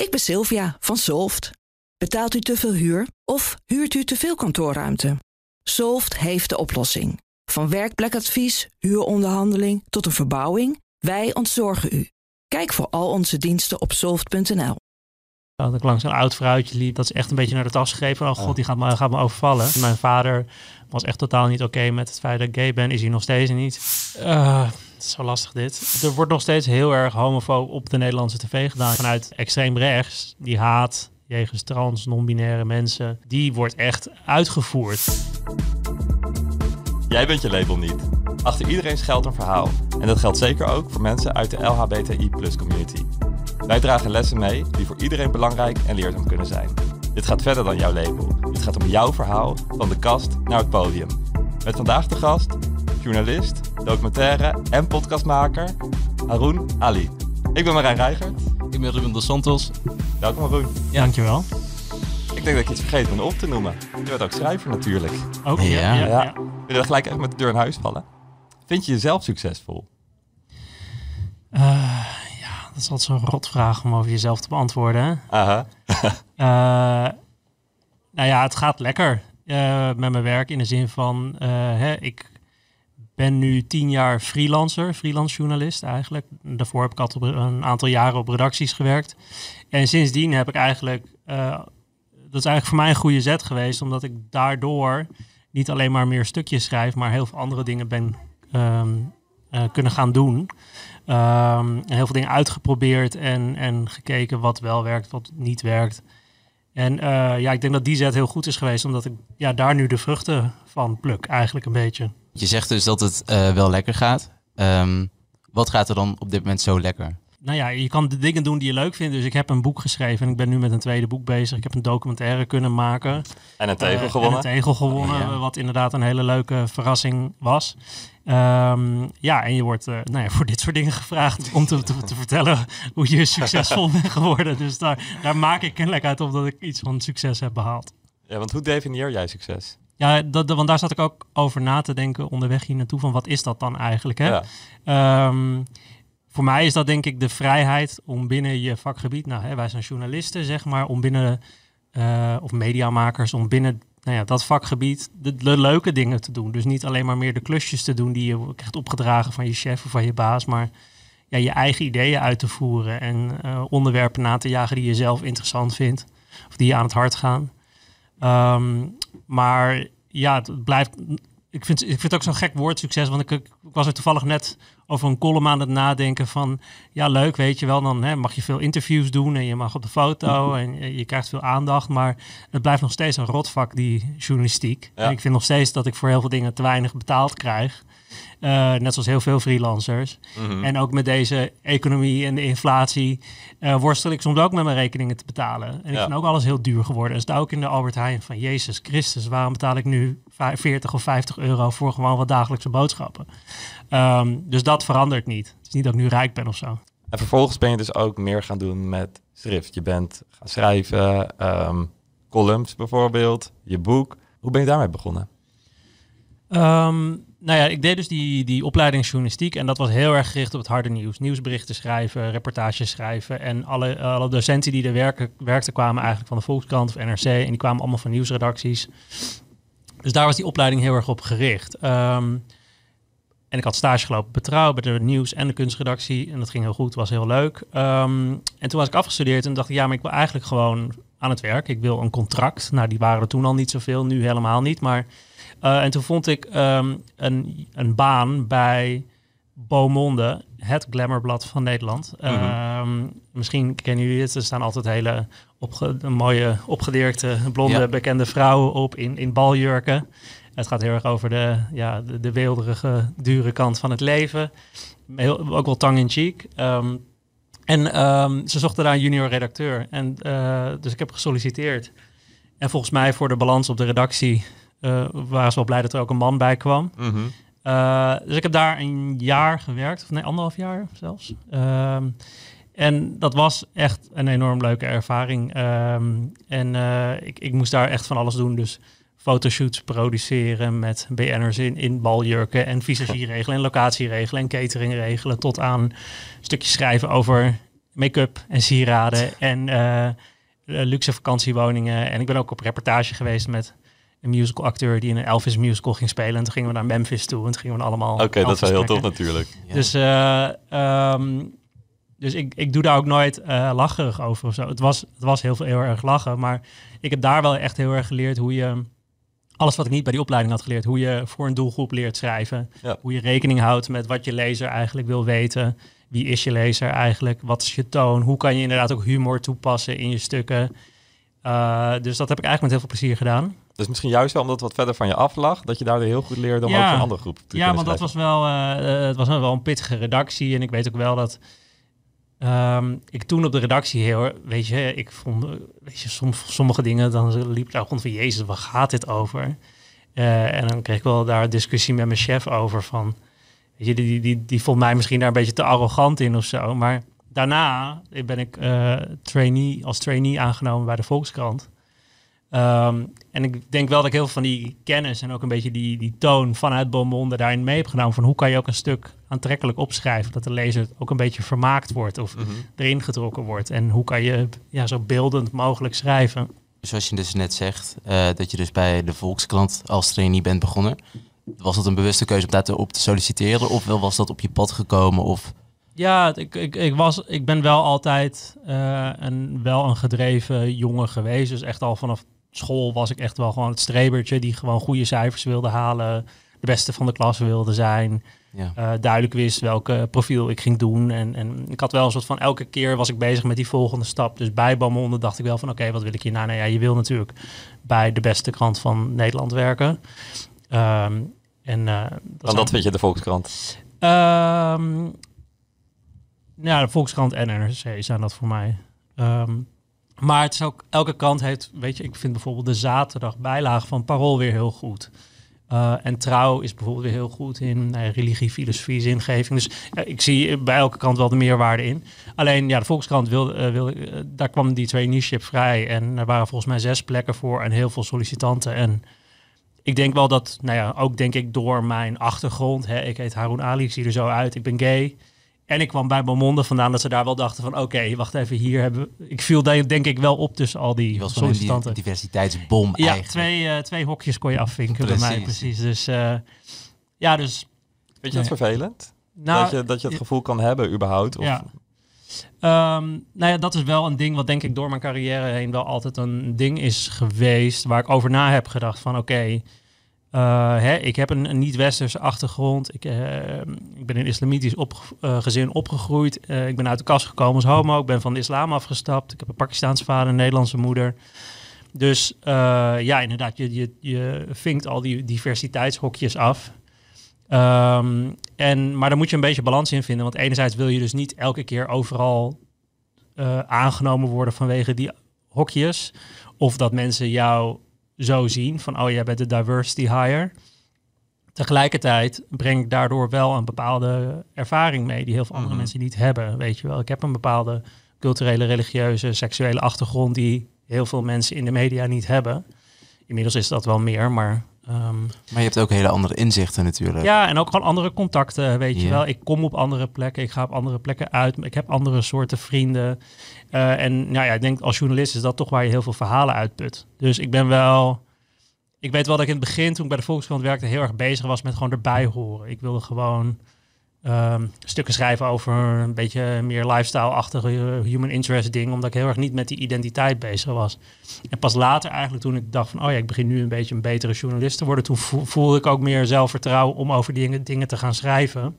Ik ben Sylvia van Solft. Betaalt u te veel huur of huurt u te veel kantoorruimte? Solft heeft de oplossing. Van werkplekadvies, huuronderhandeling tot een verbouwing, wij ontzorgen u. Kijk voor al onze diensten op soft.nl. Dat ik langs een oud vrouwtje liep, dat is echt een beetje naar de tas gegrepen. Oh god, die gaat me, gaat me overvallen. Mijn vader was echt totaal niet oké met het feit dat ik gay ben. Is hij nog steeds niet. Uh, het is zo lastig dit. Er wordt nog steeds heel erg homofoob op de Nederlandse tv gedaan. Vanuit extreem rechts, die haat jegens trans, non-binaire mensen, die wordt echt uitgevoerd. Jij bent je label niet. Achter iedereen schuilt een verhaal. En dat geldt zeker ook voor mensen uit de LHBTI community. Wij dragen lessen mee die voor iedereen belangrijk en leerzaam kunnen zijn. Dit gaat verder dan jouw label. Dit gaat om jouw verhaal, van de kast naar het podium. Met vandaag de gast, journalist, documentaire en podcastmaker Haroon Ali. Ik ben Marijn Reigert. Ik ben Ruben dos Santos. Welkom Haroon. Ja, dankjewel. Ik denk dat je iets vergeten bent op te noemen. Je bent ook schrijver natuurlijk. Ook, ja. ja, ja. Wil je gelijk echt met de deur in huis vallen? Vind je jezelf succesvol? Uh, ja, dat is altijd zo'n rotvraag om over jezelf te beantwoorden. Aha. uh, nou ja, het gaat lekker uh, met mijn werk in de zin van, hè, ik ben nu tien jaar freelancer, freelance journalist eigenlijk. Daarvoor heb ik altijd een aantal jaren op redacties gewerkt. En sindsdien heb ik eigenlijk dat is eigenlijk voor mij een goede zet geweest, omdat ik daardoor niet alleen maar meer stukjes schrijf, maar heel veel andere dingen ben ehm, eh, kunnen gaan doen. Um, heel veel dingen uitgeprobeerd en, en gekeken wat wel werkt, wat niet werkt. En uh, ja, ik denk dat die zet heel goed is geweest, omdat ik ja, daar nu de vruchten van pluk, eigenlijk een beetje. Je zegt dus dat het uh, wel lekker gaat. Um, wat gaat er dan op dit moment zo lekker? nou ja, je kan de dingen doen die je leuk vindt. Dus ik heb een boek geschreven en ik ben nu met een tweede boek bezig. Ik heb een documentaire kunnen maken. En een tegel uh, gewonnen. En een tegel gewonnen, wat inderdaad een hele leuke verrassing was. Um, ja, en je wordt uh, nou ja, voor dit soort dingen gevraagd om te, te, te, vertellen hoe je succesvol bent geworden. Dus daar, daar maak ik kennelijk uit op dat ik iets van succes heb behaald. Ja, want hoe definieer jij succes? Ja, dat, want daar zat ik ook over na te denken onderweg hier naartoe. Van wat is dat dan eigenlijk? Hè? Ja. Um, voor mij is dat denk ik de vrijheid om binnen je vakgebied, nou hè, wij zijn journalisten zeg maar, om binnen, uh, of mediamakers, om binnen nou ja, dat vakgebied de, leuke dingen te doen. Dus niet alleen maar meer de klusjes te doen die je krijgt opgedragen van je chef of van je baas, maar ja, je eigen ideeën uit te voeren en uh, onderwerpen na te jagen die je zelf interessant vindt of die je aan het hart gaan. Um, maar ja, het blijft ik vind, ik vind het ook zo'n gek woord, succes. Want ik, ik, was er toevallig net over een column aan het nadenken van... Ja, leuk, weet je wel. Dan hè, mag je veel interviews doen en je mag op de foto en je, krijgt veel aandacht. Maar het blijft nog steeds een rotvak, die journalistiek. En ik vind nog steeds dat ik voor heel veel dingen te weinig betaald krijg. Uh, net zoals heel veel freelancers. Mhm. En ook met deze economie en de inflatie uh, worstel ik soms ook met mijn rekeningen te betalen. En ik vind ook alles heel duur geworden. En sta ook in de Albert Heijn van Jezus Christus, waarom betaal ik nu 40 of 50 euro voor gewoon wat dagelijkse boodschappen? Um, dus dat verandert niet. Het is niet dat ik nu rijk ben of zo. En vervolgens ben je dus ook meer gaan doen met schrift. Je bent gaan schrijven, um, columns bijvoorbeeld, je boek. Hoe ben je daarmee begonnen? Um, nou ja, ik deed dus die, die opleiding journalistiek en dat was heel erg gericht op het harde nieuws. Nieuwsberichten schrijven, reportages schrijven en alle, alle docenten die er werken, werkten kwamen eigenlijk van de Volkskrant of NRC en die kwamen allemaal van nieuwsredacties. Dus daar was die opleiding heel erg op gericht. Um, en ik had stage gelopen betrouw bij de nieuws- en de kunstredactie en dat ging heel goed, was heel leuk. Um, en toen was ik afgestudeerd en dacht ik, ja, maar ik wil eigenlijk gewoon aan het werk. Ik wil een contract. Nou, die waren er toen al niet zoveel, nu helemaal niet, maar... Uh, en toen vond ik um, een, een baan bij Beaumonde, het glamourblad van Nederland. Mm -hmm. uh, misschien kennen jullie het. Er staan altijd hele opge mooie, opgedirkte, blonde, bekende vrouwen op in, in baljurken. Het gaat heel erg over de, ja, de, de weelderige, dure kant van het leven. Heel, ook wel tongue-in-cheek. Um, en um, ze zochten daar een junior redacteur. En, uh, dus ik heb gesolliciteerd. En volgens mij voor de balans op de redactie uh, waren ze wel blij dat er ook een man bij kwam. Mm -hmm. uh, dus ik heb daar een jaar gewerkt, of nee, anderhalf jaar zelfs. Um, en dat was echt een enorm leuke ervaring. Um, en ik, ik moest daar echt van alles doen. Dus fotoshoots produceren met BN'ers in, in baljurken en visagie regelen en locatie regelen en catering regelen tot aan stukjes schrijven over make-up en sieraden en uh, luxe vakantiewoningen. En ik ben ook op reportage geweest met een musical acteur die in een Elvis musical ging spelen. En toen gingen we naar Memphis toe en toen gingen we allemaal. Oké, dat is wel heel tof natuurlijk. Dus, um, dus ik, ik doe daar ook nooit uh, lacherig over of zo. Het was, het was heel, veel, heel erg lachen, maar ik heb daar wel echt heel erg geleerd hoe je alles wat ik niet bij die opleiding had geleerd. Hoe je voor een doelgroep leert schrijven. Hoe je rekening houdt met wat je lezer eigenlijk wil weten. Wie is je lezer eigenlijk? Wat is je toon? Hoe kan je inderdaad ook humor toepassen in je stukken? Uh, dus dat heb ik eigenlijk met heel veel plezier gedaan. Dus misschien juist wel omdat het wat verder van je af lag, dat je daar heel goed leerde om ook een andere groep te Ja, want dat was wel, uh, het was wel een pittige redactie. En ik weet ook wel dat Um, ik toen op de redactie heel, weet je, ik vond, weet je, sommige dingen, dan liep daar rond van, jezus, waar gaat dit over? Uh, en dan kreeg ik wel daar discussie met mijn chef over van, weet je, die, die, die vond mij misschien daar een beetje te arrogant in of zo. Maar daarna ben ik uh, trainee, als trainee aangenomen bij de Volkskrant. Um, en ik denk wel dat ik heel veel van die kennis en ook een beetje die, die toon vanuit Beaumont daarin mee heb genomen. Van hoe kan je ook een stuk aantrekkelijk opschrijven, dat de lezer ook een beetje vermaakt wordt of mhm. erin getrokken wordt. En hoe kan je ja, zo beeldend mogelijk schrijven. Zoals je dus net zegt, uh, dat je dus bij de Volkskrant als trainee bent begonnen. Was dat een bewuste keuze om daar op te solliciteren of wel was dat op je pad gekomen? Of... Ja, ik, ik, ik, was, ik ben wel altijd uh, een, wel een gedreven jongen geweest. Dus echt al vanaf school was ik echt wel gewoon het strebertje die gewoon goede cijfers wilde halen. De beste van de klas wilde zijn. Ja. Uh, duidelijk wist welke profiel ik ging doen. En, en ik had wel een soort van elke keer was ik bezig met die volgende stap. Dus bij Balmonde dacht ik wel van oké, wat wil ik hier nou? Nou ja, je wil natuurlijk bij de beste krant van Nederland werken. Um, en uh, dat, dat vind je de Volkskrant? Um, ja, de Volkskrant en NRC zijn dat voor mij. Um, maar het is ook, elke krant heeft, weet je, ik vind bijvoorbeeld de zaterdag bijlage van Parool weer heel goed. Uh, en trouw is bijvoorbeeld weer heel goed in uh, religie, filosofie, zingeving. Dus ik zie bij elke krant wel de meerwaarde in. Alleen ja, de Volkskrant wilde, wilde daar kwam die traineeship vrij. En er waren volgens mij zes plekken voor en heel veel sollicitanten. En ik denk wel dat, nou ja, ook denk ik door mijn achtergrond. Hè, ik heet Haroun Ali, ik zie er zo uit, ik ben gay. En ik kwam bij Beaumonde vandaan dat ze daar wel dachten van... oké, wacht even, hier hebben Ik viel denk ik wel op tussen al die was sollicitanten. Die diversiteitsbom ja, eigenlijk. Twee, uh, twee hokjes kon je afvinken precies. bij mij, precies. Dus uh, ja, dus... Vind je dat vervelend? Nou, dat, je, dat je het gevoel kan hebben überhaupt? Of... Ja. Um, nou ja, dat is wel een ding wat denk ik door mijn carrière heen wel altijd een ding is geweest... waar ik over na heb gedacht van oké... Okay, uh, hè, ik heb een, niet-westerse achtergrond. Ik, uh, ik, ben in een islamitisch uh, gezin opgegroeid. ik ben uit de kast gekomen als homo. Ik ben van de islam afgestapt. Ik heb een Pakistaanse vader, een Nederlandse moeder. Dus ja, inderdaad, je, je, je vinkt al die diversiteitshokjes af. Um, en, maar daar moet je een beetje balans in vinden. Want enerzijds wil je dus niet elke keer overal aangenomen worden vanwege die hokjes. Of dat mensen jou zo zien van, oh jij bent de diversity hire. Tegelijkertijd breng ik daardoor wel een bepaalde ervaring mee die heel veel andere mhm. mensen niet hebben. Weet je wel, ik heb een bepaalde culturele, religieuze, seksuele achtergrond die heel veel mensen in de media niet hebben. Inmiddels is dat wel meer, maar Um, maar je hebt ook hele andere inzichten natuurlijk. Ja, en ook gewoon andere contacten, weet je wel. Ik kom op andere plekken, ik ga op andere plekken uit. Ik heb andere soorten vrienden. Uh, en nou ja, ik denk als journalist is dat toch waar je heel veel verhalen uitput. Dus ik ben wel... Ik weet wel dat ik in het begin, toen ik bij de Volkskrant werkte, heel erg bezig was met gewoon erbij horen. Ik wilde gewoon um, stukken schrijven over een beetje meer lifestyle-achtige human interest ding, omdat ik heel erg niet met die identiteit bezig was. En pas later eigenlijk toen ik dacht van, oh ja, ik begin nu een beetje een betere journalist te worden, toen voelde ik ook meer zelfvertrouwen om over die dingen te gaan schrijven.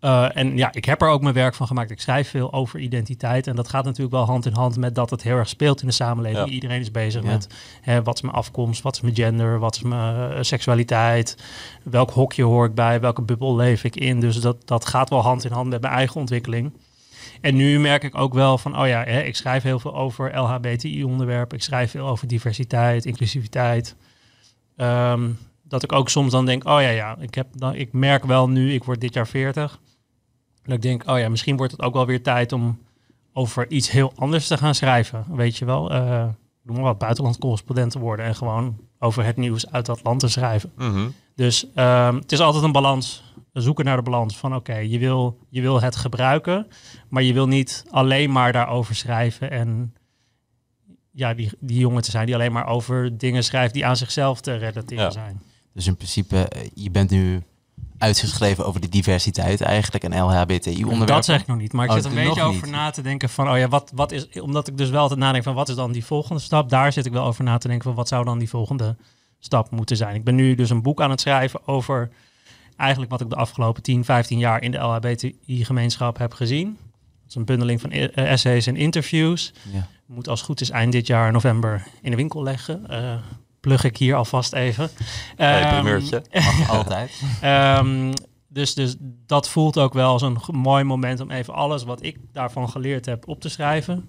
Uh, en ja, ik heb er ook mijn werk van gemaakt. Ik schrijf veel over identiteit. En dat gaat natuurlijk wel hand in hand met dat het heel erg speelt in de samenleving. Iedereen is bezig met hè, wat is mijn afkomst, wat is mijn gender, wat is mijn uh, seksualiteit, welk hokje hoor ik bij, welke bubbel leef ik in. Dus dat, dat gaat wel hand in hand met mijn eigen ontwikkeling. En nu merk ik ook wel van, oh ja, hè, ik schrijf heel veel over LHBTI-onderwerpen. Ik schrijf veel over diversiteit, inclusiviteit. Um, dat ik ook soms dan denk, oh ja, ja, ik, heb dan, ik merk wel nu, ik word dit jaar 40 dat ik denk, oh ja, misschien wordt het ook wel weer tijd om over iets heel anders te gaan schrijven. Weet je wel, uh, noem maar wat buitenlandcorrespondent te worden en gewoon over het nieuws uit dat land te schrijven. Mhm. Dus uh, het is altijd een balans. zoeken naar de balans van oké, je, wil, je wil het gebruiken, maar je wil niet alleen maar daarover schrijven en ja, die, die jongen te zijn die alleen maar over dingen schrijft die aan zichzelf te relateren Ja. zijn. Dus in principe, eh, je bent nu uitgeschreven over de diversiteit eigenlijk en LHBTI-onderwerpen. Dat zeg ik nog niet, maar ik Oh, zit een beetje over niet. na te denken van, oh ja, wat, wat is, omdat ik dus wel altijd nadenk van, wat is dan die volgende stap? Daar zit ik wel over na te denken van, wat zou dan die volgende stap moeten zijn? Ik ben nu dus een boek aan het schrijven over eigenlijk wat ik de afgelopen 10, 15 jaar in de LHBTI-gemeenschap heb gezien. Dat is een bundeling van e- eh, essays en interviews. Ja. Moet als goed is eind dit jaar november in de winkel leggen. Eh plug ik hier alvast even. Hey, Ehm, primeurtje. Mag altijd. Ehm, dus, dus dat voelt ook wel als een mooi moment om even alles wat ik daarvan geleerd heb op te schrijven.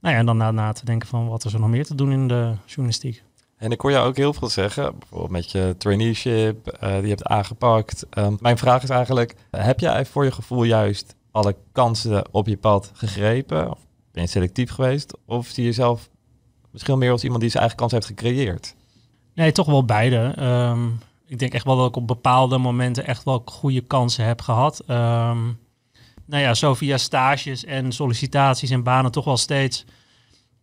Nou ja, en dan na, na te denken van wat is er nog meer te doen in de journalistiek. En ik hoor jou ook heel veel zeggen, bijvoorbeeld met je traineeship, eh, die je hebt aangepakt. Ehm, mijn vraag is eigenlijk, heb jij voor je gevoel juist alle kansen op je pad gegrepen? Of ben je selectief geweest? Of zie je jezelf misschien meer als iemand die zijn eigen kans heeft gecreëerd? Nee, toch wel beide. Ehm, ik denk echt wel dat ik op bepaalde momenten echt wel goede kansen heb gehad. Ehm, nou ja, zo via stages en sollicitaties en banen toch wel steeds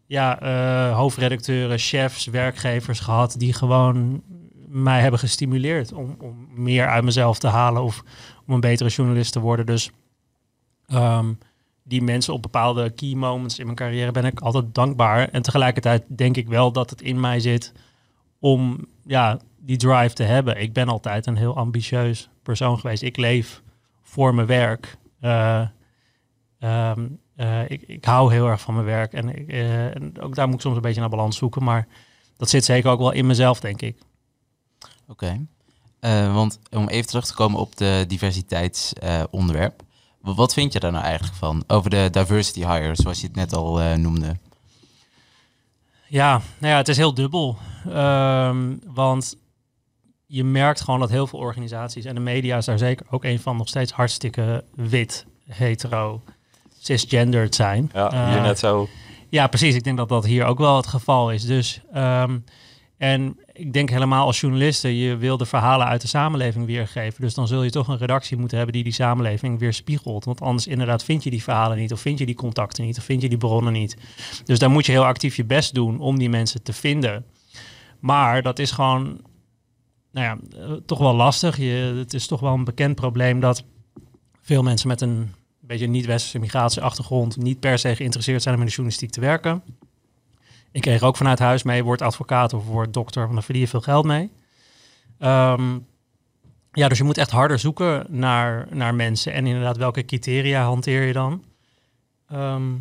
ja, eh, hoofdredacteuren, chefs, werkgevers gehad die gewoon mij hebben gestimuleerd om, om meer uit mezelf te halen of om een betere journalist te worden. Dus ehm, die mensen op bepaalde key moments in mijn carrière ben ik altijd dankbaar. En tegelijkertijd denk ik wel dat het in mij zit om ja, die drive te hebben. Ik ben altijd een heel ambitieus persoon geweest. Ik leef voor mijn werk. Eh, ehm, eh, ik, ik hou heel erg van mijn werk. Eh, en ook daar moet ik soms een beetje naar balans zoeken. Maar dat zit zeker ook wel in mezelf, denk ik. Oké. Eh, want om even terug te komen op de diversiteitsonderwerp. wat vind je daar nou eigenlijk van? Over de diversity hire, zoals je het net al noemde. Ja, nou ja, het is heel dubbel. Ehm, want je merkt gewoon dat heel veel organisaties, en de media is daar zeker ook een van, nog steeds hartstikke wit, hetero, cisgendered zijn. Ja, Eh, hier net zo. Ja, precies. Ik denk dat dat hier ook wel het geval is. Dus, ehm, en ik denk helemaal als journalisten, je wil de verhalen uit de samenleving weergeven. Dus dan zul je toch een redactie moeten hebben die die samenleving weerspiegelt. Want anders inderdaad vind je die verhalen niet, of vind je die contacten niet, of vind je die bronnen niet. Dus daar moet je heel actief je best doen om die mensen te vinden. Maar dat is gewoon, nou ja, eh, toch wel lastig. Je, het is toch wel een bekend probleem dat veel mensen met een beetje niet-westerse migratieachtergrond niet per se geïnteresseerd zijn om in de journalistiek te werken. Ik kreeg ook vanuit huis mee, word advocaat of word dokter, want dan verdien je veel geld mee. Ehm, ja, dus je moet echt harder zoeken naar, naar mensen. En inderdaad, welke criteria hanteer je dan? Ehm,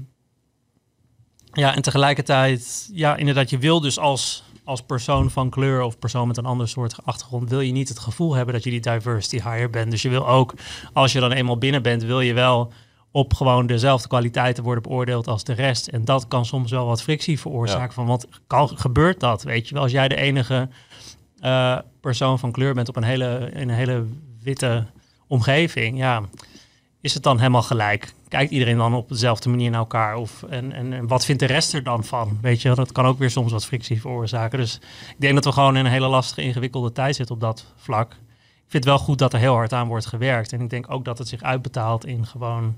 ja, en tegelijkertijd, ja, inderdaad, je wil dus als, als persoon van kleur of persoon met een ander soort achtergrond, wil je niet het gevoel hebben dat je die diversity hire bent. Dus je wil ook, als je dan eenmaal binnen bent, wil je wel op gewoon dezelfde kwaliteiten worden beoordeeld als de rest. En dat kan soms wel wat frictie veroorzaken. Ja. Van wat kan, gebeurt dat? Weet je wel, als jij de enige eh, persoon van kleur bent op een hele, in een hele witte omgeving, ja, is het dan helemaal gelijk? Kijkt iedereen dan op dezelfde manier naar elkaar? Of, en, en, en wat vindt de rest er dan van? Weet je, wel? dat kan ook weer soms wat frictie veroorzaken. Dus ik denk dat we gewoon in een hele lastige, ingewikkelde tijd zitten op dat vlak. Ik vind het wel goed dat er heel hard aan wordt gewerkt. En ik denk ook dat het zich uitbetaalt in gewoon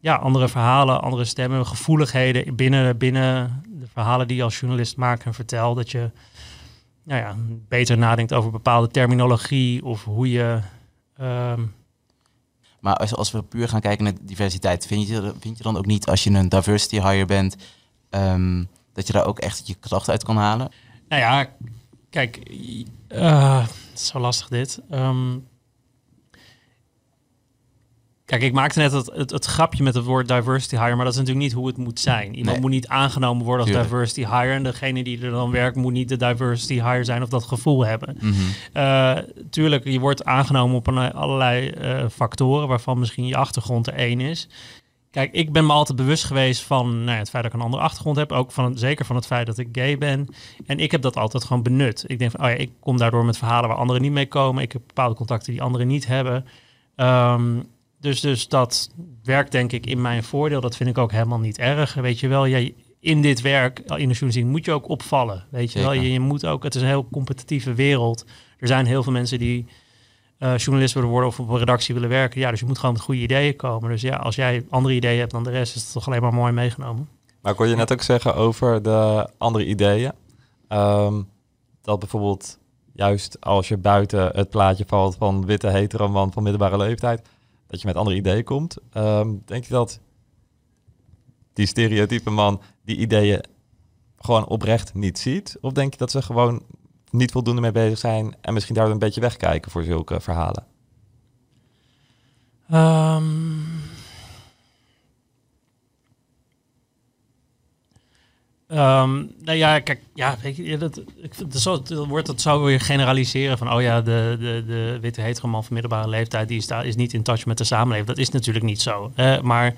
ja, andere verhalen, andere stemmen, gevoeligheden binnen, binnen de verhalen die je als journalist maakt en vertelt. Dat je nou ja, beter nadenkt over bepaalde terminologie of hoe je. ehm, Maar als, als we puur gaan kijken naar diversiteit, vind je, vind je dan ook niet als je een diversity hire bent, ehm, dat je daar ook echt je kracht uit kan halen? Nou ja, kijk, eh, het is zo lastig dit. Ehm, kijk, ik maakte net het, het, het grapje met het woord diversity hire, maar dat is natuurlijk niet hoe het moet zijn. Iemand Nee. moet niet aangenomen worden als Tuurlijk. diversity hire en degene die er dan werkt moet niet de diversity hire zijn of dat gevoel hebben. Mhm. Eh, tuurlijk, je wordt aangenomen op een, allerlei eh, factoren, waarvan misschien je achtergrond er één is. Kijk, ik ben me altijd bewust geweest van nou ja, het feit dat ik een andere achtergrond heb. Ook van, zeker van het feit dat ik gay ben. En ik heb dat altijd gewoon benut. Ik denk van, oh ja, ik kom daardoor met verhalen waar anderen niet mee komen. Ik heb bepaalde contacten die anderen niet hebben. Ehm, dus, dus dat werkt denk ik in mijn voordeel. Dat vind ik ook helemaal niet erg. Weet je wel, jij, in dit werk, in de journalistiek, moet je ook opvallen. Weet je wel, je, je moet ook, het is een heel competitieve wereld. Er zijn heel veel mensen die eh, journalist willen worden of op een redactie willen werken. Ja, dus je moet gewoon met goede ideeën komen. Dus ja, als jij andere ideeën hebt dan de rest, is het toch alleen maar mooi meegenomen. Maar ik hoorde je net ook zeggen over de andere ideeën. Ehm, dat bijvoorbeeld juist als je buiten het plaatje valt van witte hetero man van middelbare leeftijd, dat je met andere ideeën komt. Ehm, denk je dat die stereotype man die ideeën gewoon oprecht niet ziet? Of denk je dat ze gewoon niet voldoende mee bezig zijn en misschien daar een beetje wegkijken voor zulke verhalen? Ehm, Ehm, nou ja, kijk, ja, weet je, dat, ik dat wordt het zo weer generaliseren van, oh ja, de, de, de witte hetero man van middelbare leeftijd, die is, daar, is niet in touch met de samenleving. Dat is natuurlijk niet zo. Maar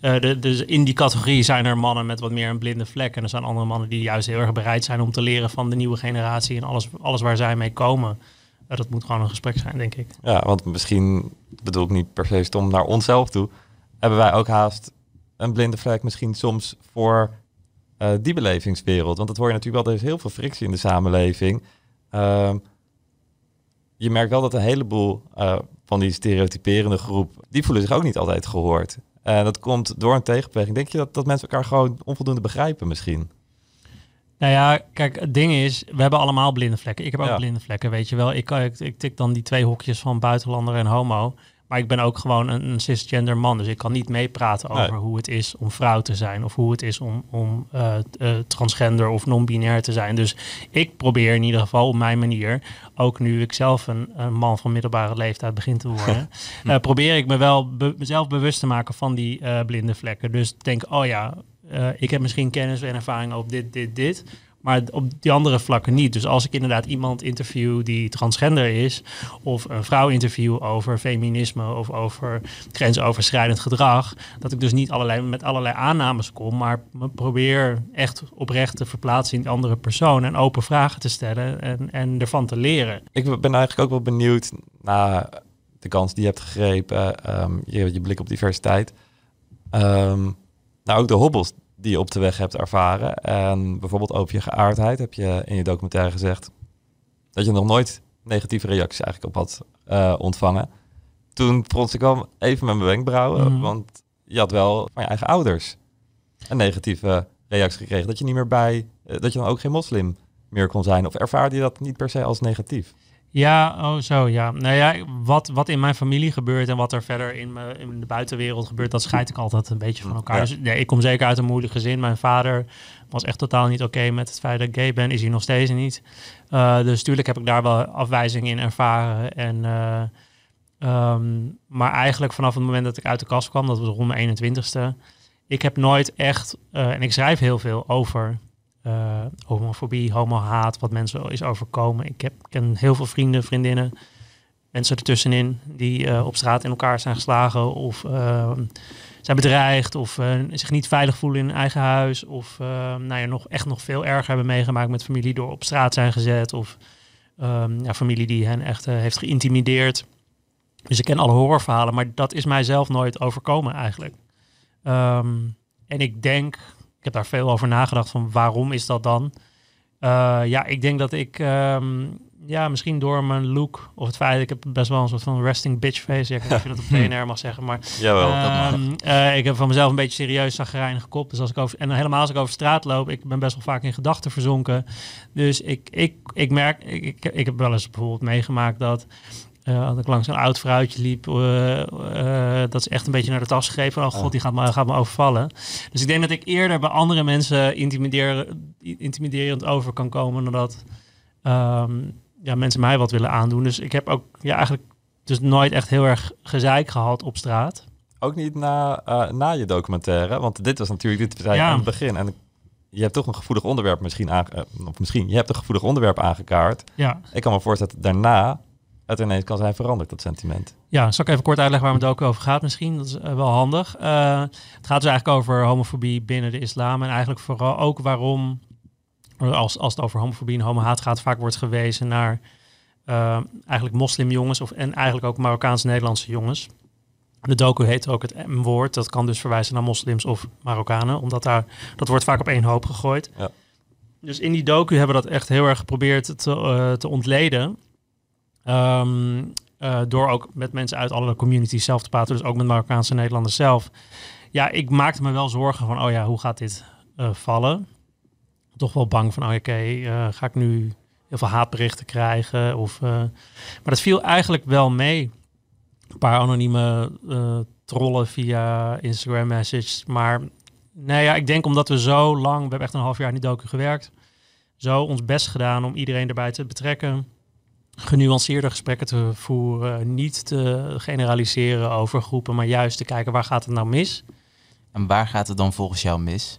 uh, de, dus in die categorie zijn er mannen met wat meer een blinde vlek. En er zijn andere mannen die juist heel erg bereid zijn om te leren van de nieuwe generatie en alles, alles waar zij mee komen. Uh, dat moet gewoon een gesprek zijn, denk ik. Ja, want misschien, bedoel ik niet per se stom naar onszelf toe, hebben wij ook haast een blinde vlek misschien soms voor uh, die belevingswereld. Want dat hoor je natuurlijk wel, er is heel veel frictie in de samenleving. Uh, je merkt wel dat een heleboel uh, van die stereotyperende groep, die voelen zich ook niet altijd gehoord. En dat komt door een tegenbeweging. Denk je dat, dat mensen elkaar gewoon onvoldoende begrijpen misschien? Nou ja, kijk, het ding is, we hebben allemaal blinde vlekken. Ik heb ook ja. blinde vlekken, weet je wel. Ik, ik, ik tik dan die twee hokjes van buitenlander en homo. Maar ik ben ook gewoon een, een cisgender man. Dus ik kan niet meepraten over nee. hoe het is om vrouw te zijn. Of hoe het is om, om uh, uh, transgender of non-binair te zijn. Dus ik probeer in ieder geval op mijn manier. Ook nu ik zelf een, een man van middelbare leeftijd begin te worden. uh, probeer ik me wel be mezelf bewust te maken van die blinde vlekken. Dus denk, oh ja, ik heb misschien kennis en ervaring op dit, dit, dit. Maar op die andere vlakken niet. Dus als ik inderdaad iemand interview die transgender is, of een vrouw interview over feminisme of over grensoverschrijdend gedrag, dat ik dus niet met allerlei aannames kom, maar probeer echt oprecht te verplaatsen in die andere persoon en open vragen te stellen en, en ervan te leren. Ik ben eigenlijk ook wel benieuwd naar de kans die je hebt gegrepen, um, je, blik op diversiteit. Um, nou, ook de hobbels die je op de weg hebt ervaren. En bijvoorbeeld over je geaardheid heb je in je documentaire gezegd dat je nog nooit negatieve reacties eigenlijk op had uh, ontvangen. Toen frons ik wel even met mijn wenkbrauwen, mm. want je had wel van je eigen ouders een negatieve reactie gekregen. Dat je niet meer bij, uh, dat je dan ook geen moslim meer kon zijn. Of ervaarde je dat niet per se als negatief? Ja, oh zo, ja. Nou ja, wat, wat in mijn familie gebeurt en wat er verder in, me, in de buitenwereld gebeurt, dat scheid ik altijd een beetje van elkaar. Ja. Dus nee, ik kom zeker uit een moeilijk gezin. Mijn vader was echt totaal niet oké okay met het feit dat ik gay ben, is hij nog steeds niet. Uh, dus tuurlijk heb ik daar wel afwijzingen in ervaren. En, uh, um, maar eigenlijk vanaf het moment dat ik uit de kast kwam, dat was rond mijn 21ste, ik heb nooit echt, uh, en ik schrijf heel veel over uh, homofobie, homohaat, wat mensen is overkomen. Ik heb, ken heel veel vrienden, vriendinnen, mensen ertussenin die uh, op straat in elkaar zijn geslagen of uh, zijn bedreigd of zich niet veilig voelen in hun eigen huis of nou ja, nog, echt nog veel erger hebben meegemaakt met familie door op straat zijn gezet of um, ja, familie die hen echt heeft geïntimideerd. Dus ik ken alle horrorverhalen, maar dat is mij zelf nooit overkomen eigenlijk. En ik denk, ik heb daar veel over nagedacht van waarom is dat dan? Uh, ja, ik denk dat ik, um, ja, misschien door mijn look of het feit dat ik heb best wel een soort van resting bitch face. Ja, ik weet niet of je dat op PNR mag zeggen, maar Jawel, um, uh, ik heb van mezelf een beetje serieus zagrijnig kop. Dus als ik over, en helemaal als ik over straat loop, ik ben best wel vaak in gedachten verzonken. Dus ik, ik, ik merk, ik, ik, ik heb wel eens bijvoorbeeld meegemaakt dat uh, als ik langs een oud vrouwtje liep, uh, uh, dat is echt een beetje naar de tas gegrepen. Oh god, die gaat me, gaat me overvallen. Dus ik denk dat ik eerder bij andere mensen intimiderend over kan komen dan dat um, ja, mensen mij wat willen aandoen. Dus ik heb ook ja, eigenlijk dus nooit echt heel erg gezeik gehad op straat. Ook niet na, na je documentaire, want dit was natuurlijk dit zei ja. aan het begin. En je hebt toch een gevoelig onderwerp misschien aan, of misschien, je hebt een gevoelig onderwerp aangekaart. Ja. Ik kan me voorstellen dat daarna het ineens kan zijn veranderd, dat sentiment. Ja, zal ik even kort uitleggen waar het ook over gaat misschien? Dat is uh, wel handig. Uh, het gaat dus eigenlijk over homofobie binnen de islam. En eigenlijk vooral ook waarom, als, als het over homofobie en homohaat gaat, vaak wordt gewezen naar uh, eigenlijk moslimjongens of, en eigenlijk ook Marokkaans-Nederlandse jongens. De docu heet ook het M-woord. Dat kan dus verwijzen naar moslims of Marokkanen, omdat daar, dat wordt vaak op één hoop gegooid. Ja. Dus in die docu hebben we dat echt heel erg geprobeerd te, te ontleden. Um, eh, door ook met mensen uit alle communities zelf te praten, dus ook met Marokkaanse Nederlanders zelf. Ja, ik maakte me wel zorgen van, oh ja, hoe gaat dit eh, vallen? Toch wel bang van, oh, oké, eh, ga ik nu heel veel haatberichten krijgen? Of, maar dat viel eigenlijk wel mee. Een paar anonieme trollen via Instagram messages. Maar nee, ja, ik denk omdat we zo lang, we hebben echt een half jaar in die docu gewerkt, zo ons best gedaan om iedereen erbij te betrekken. Genuanceerde gesprekken te voeren, niet te generaliseren over groepen, maar juist te kijken waar gaat het nou mis. En waar gaat het dan volgens jou mis?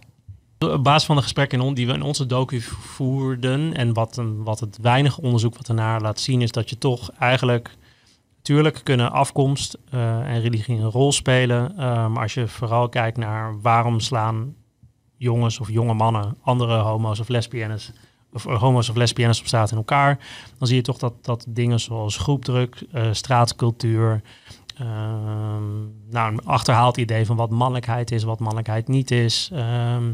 Op basis van de gesprekken die we in onze docu voerden en wat, een, wat het weinige onderzoek wat ernaar laat zien, is dat je toch eigenlijk, tuurlijk kunnen afkomst eh, en religie een rol spelen, eh, maar als je vooral kijkt naar waarom slaan jongens of jonge mannen andere homo's of lesbiennes of eh, homo's of lesbiennes op straat in elkaar, dan zie je toch dat, dat dingen zoals groepdruk, eh, straatcultuur, ehm, nou, een achterhaald idee van wat mannelijkheid is, wat mannelijkheid niet is. ehm,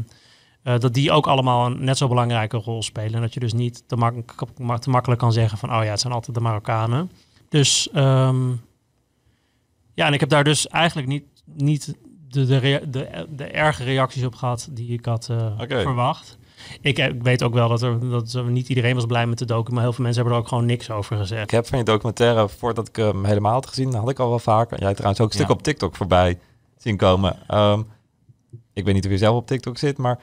eh, dat die ook allemaal een net zo belangrijke rol spelen. En dat je dus niet te, mak- te makkelijk kan zeggen van... oh ja, het zijn altijd de Marokkanen. Dus ehm, ja, en ik heb daar dus eigenlijk niet, niet de, de, de, de erge reacties op gehad... die ik had verwacht. Ik, ik weet ook wel dat er, dat er niet iedereen was blij met de docu... maar heel veel mensen hebben er ook gewoon niks over gezegd. Ik heb van je documentaire, voordat ik hem helemaal had gezien, had ik al wel vaker. Jij trouwens ook een stuk Ja. op TikTok voorbij zien komen. Ehm, ik weet niet of je zelf op TikTok zit, maar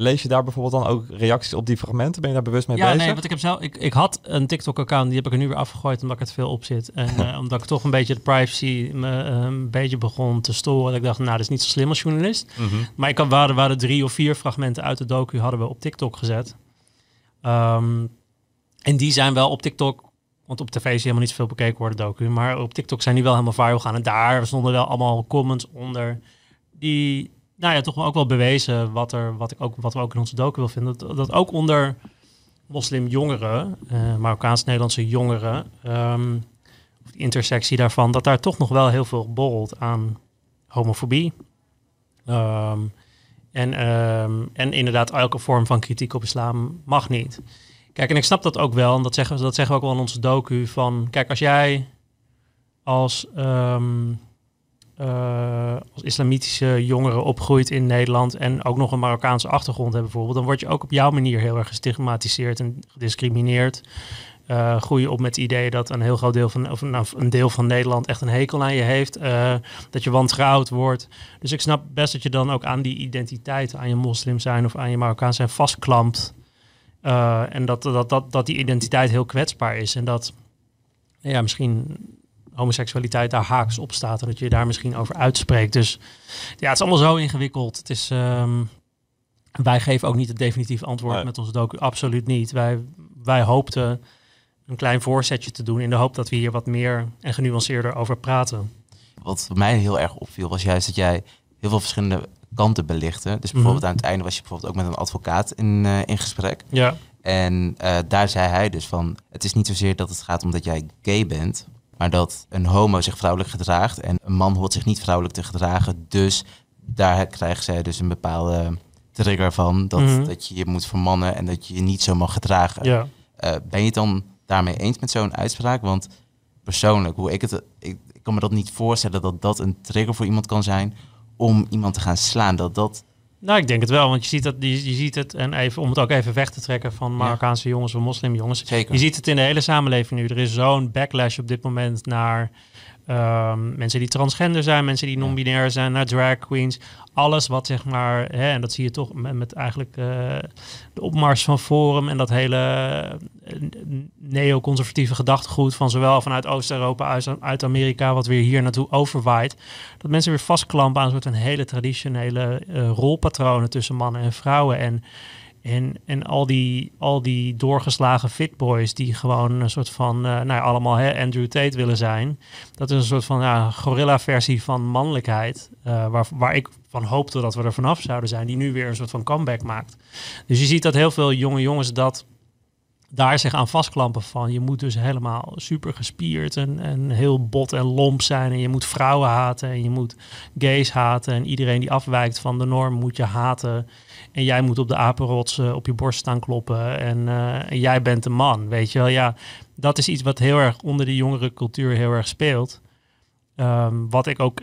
lees je daar bijvoorbeeld dan ook reacties op die fragmenten? Ben je daar bewust mee Ja, bezig? nee, want ik heb zelf, ik, ik had een TikTok-account, die heb ik er nu weer afgegooid omdat ik het veel op zit. En eh, omdat ik toch een beetje de privacy me eh, een beetje begon te storen. Dat ik dacht, nou, dat is niet zo slim als journalist. Mhm. Maar ik had, waren, waren drie of vier fragmenten uit de docu hadden we op TikTok gezet. Ehm, en die zijn wel op TikTok, want op tv is helemaal niet zoveel bekeken worden, docu. Maar op TikTok zijn die wel helemaal viral gaan. En daar stonden wel allemaal comments onder die, nou ja, toch ook wel bewezen wat, er, wat, ik ook, wat we ook in onze docu wil vinden. Dat, ook onder moslimjongeren, eh Marokkaans-Nederlandse jongeren, ehm, die intersectie daarvan, dat daar toch nog wel heel veel borrelt aan homofobie. Ehm, en, ehm, en inderdaad, elke vorm van kritiek op islam mag niet. Kijk, en ik snap dat ook wel, en dat zeggen, dat zeggen we ook wel in onze docu, van kijk, als jij als, eh, als islamitische jongere opgroeit in Nederland en ook nog een Marokkaanse achtergrond hebt bijvoorbeeld, dan word je ook op jouw manier heel erg gestigmatiseerd en gediscrimineerd. Eh, groei op met het idee dat een heel groot deel van, of nou, een deel van Nederland echt een hekel aan je heeft. eh, dat je wantrouwd wordt. Dus ik snap best dat je dan ook aan die identiteit, aan je moslim zijn of aan je Marokkaan zijn vastklampt. En dat, dat, dat, dat die identiteit heel kwetsbaar is. En dat ja, misschien homoseksualiteit daar haaks op staat. En dat je je daar misschien over uitspreekt. Dus ja, het is allemaal zo ingewikkeld. Het is, ehm, wij geven ook niet het definitief antwoord Nee. met onze docu. Absoluut niet. Wij, wij hoopten een klein voorzetje te doen in de hoop dat we hier wat meer en genuanceerder over praten. Wat mij heel erg opviel was juist dat jij heel veel verschillende kanten belichtte. Dus bijvoorbeeld aan het einde was je bijvoorbeeld ook met een advocaat in, eh, in gesprek. Ja, En eh, daar zei hij dus van, het is niet zozeer dat het gaat om dat jij gay bent, maar dat een homo zich vrouwelijk gedraagt en een man hoort zich niet vrouwelijk te gedragen. Dus daar krijgen zij dus een bepaalde trigger van, dat, Mhm. dat je je moet vermannen en dat je je niet zo mag gedragen. ja. Eh, ben je het dan daarmee eens met zo'n uitspraak? Want persoonlijk, hoe ik het, ik, ik kan me dat niet voorstellen dat dat een trigger voor iemand kan zijn om iemand te gaan slaan. Dat dat, Nou, ik denk het wel, want je ziet, dat, je, je ziet het, en even, om het ook even weg te trekken van Marokkaanse jongens of moslimjongens. zeker. Je ziet het in de hele samenleving nu. Er is zo'n backlash op dit moment naar ehm, mensen die transgender zijn, mensen die non-binair zijn, naar drag queens. Alles wat zeg maar, hè, en dat zie je toch met, met eigenlijk eh, de opmars van Forum en dat hele eh, neoconservatieve gedachtegoed van zowel vanuit Oost-Europa als uit Amerika, wat weer hier naartoe overwaait. Dat mensen weer vastklampen aan een soort van hele traditionele eh, rolpatronen tussen mannen en vrouwen. En en, en al, die, al die doorgeslagen fitboys die gewoon een soort van, eh, nou ja, allemaal hè, Andrew Tate willen zijn. Dat is een soort van ja, gorilla-versie van mannelijkheid. eh, waar, waar ik van hoopte dat we er vanaf zouden zijn. Die nu weer een soort van comeback maakt. Dus je ziet dat heel veel jonge jongens dat daar zich aan vastklampen van je moet dus helemaal super gespierd en, en heel bot en lomp zijn en je moet vrouwen haten en je moet gays haten en iedereen die afwijkt van de norm moet je haten en jij moet op de apenrots op je borst staan kloppen en, eh, en jij bent de man, weet je wel. Ja, dat is iets wat heel erg onder de jongere cultuur heel erg speelt. Ehm, wat ik ook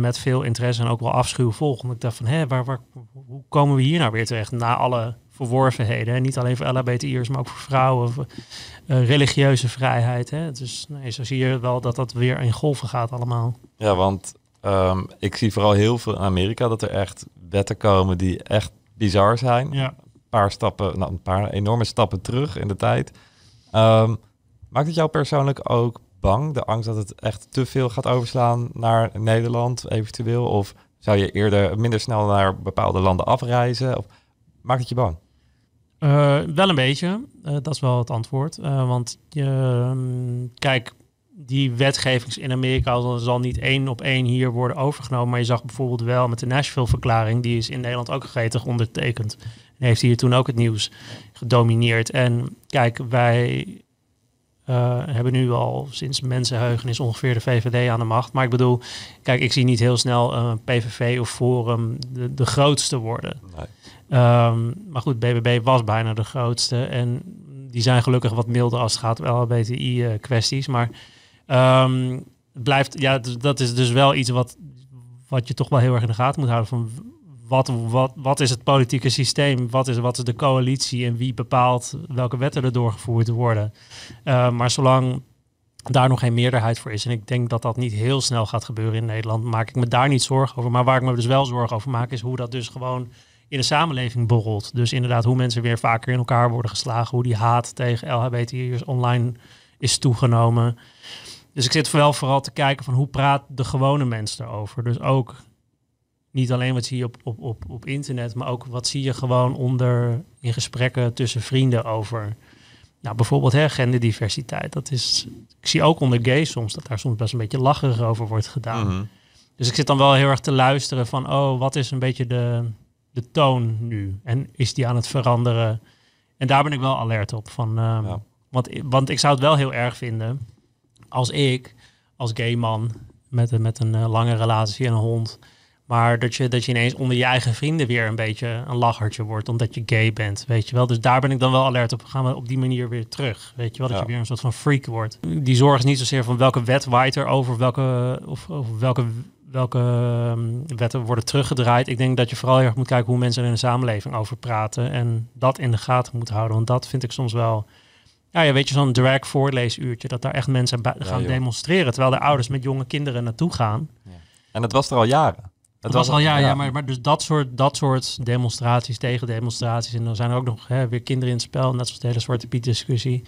met veel interesse en ook wel afschuw volg. Want ik dacht van, hé, waar, waar, hoe komen we hier nou weer terecht? Na alle verworvenheden. Hè? Niet alleen voor LHBTI'ers, maar ook voor vrouwen. Voor, uh, religieuze vrijheid. Hè? Dus nee, zo zie je wel dat dat weer in golven gaat allemaal. Ja, want um, ik zie vooral heel veel in Amerika dat er echt wetten komen die echt bizar zijn. Ja. Een paar stappen, nou, een paar enorme stappen terug in de tijd. Um, maakt het jou persoonlijk ook bang? De angst dat het echt te veel gaat overslaan naar Nederland eventueel? Of zou je eerder minder snel naar bepaalde landen afreizen? Of maakt het je bang? Uh, wel een beetje. Uh, dat is wel het antwoord. Uh, want uh, kijk, die wetgevings in Amerika zal, zal, niet één op één hier worden overgenomen. Maar je zag bijvoorbeeld wel met de Nashville-verklaring, die is in Nederland ook gretig ondertekend. En heeft hier toen ook het nieuws gedomineerd. En kijk, wij hebben nu al sinds mensenheugenis ongeveer de VVD aan de macht. Maar ik bedoel, kijk, ik zie niet heel snel uh, PVV of Forum de, de grootste worden. Nee. Um, maar goed, BBB was bijna de grootste. En die zijn gelukkig wat milder als het gaat om LHBTI-kwesties. maar um, het blijft, ja, dat is dus wel iets wat, wat je toch wel heel erg in de gaten moet houden. Van wat, wat, wat is het politieke systeem? Wat is, wat is de coalitie? En wie bepaalt welke wetten er doorgevoerd worden? Uh, maar zolang daar nog geen meerderheid voor is. En ik denk dat dat niet heel snel gaat gebeuren in Nederland. Maak ik me daar niet zorgen over. Maar waar ik me dus wel zorgen over maak, is hoe dat dus gewoon in de samenleving borrelt. Dus inderdaad, hoe mensen weer vaker in elkaar worden geslagen. Hoe die haat tegen LHBTI'ers online is toegenomen. Dus ik zit wel vooral te kijken van hoe praat de gewone mens erover. Dus ook niet alleen wat zie je op, op, op, op internet, maar ook wat zie je gewoon onder in gesprekken tussen vrienden over. Nou, bijvoorbeeld hè, genderdiversiteit. Dat is, ik zie ook onder gays soms dat daar soms best een beetje lacherig over wordt gedaan. Mhm. Dus ik zit dan wel heel erg te luisteren van, oh, wat is een beetje de, de toon nu? En is die aan het veranderen? En daar ben ik wel alert op. Van, Ja. want, want ik zou het wel heel erg vinden als ik, als gay man, met, een- met een eh, lange relatie en een hond, maar dat je, dat je ineens onder je eigen vrienden weer een beetje een lachertje wordt, omdat je gay bent, weet je wel. Dus daar ben ik dan wel alert op. Gaan we op die manier weer terug, weet je wel. Dat Ja. je weer een soort van freak wordt. Die zorg is niet zozeer van welke wet waait er over, welke, of, of welke, welke ehm, wetten worden teruggedraaid. Ik denk dat je vooral heel erg moet kijken hoe mensen er in de samenleving over praten en dat in de gaten moet houden. Want dat vind ik soms wel... Ja, ja weet je, zo'n drag voorleesuurtje, dat daar echt mensen bij- Ja, gaan joh. demonstreren, terwijl de ouders met jonge kinderen naartoe gaan. En het was er al jaren. Het was al, ja, ja, maar, maar dus dat soort, dat soort demonstraties, tegendemonstraties. En dan zijn er ook nog hè, weer kinderen in het spel, net zoals de hele Zwarte Piet discussie.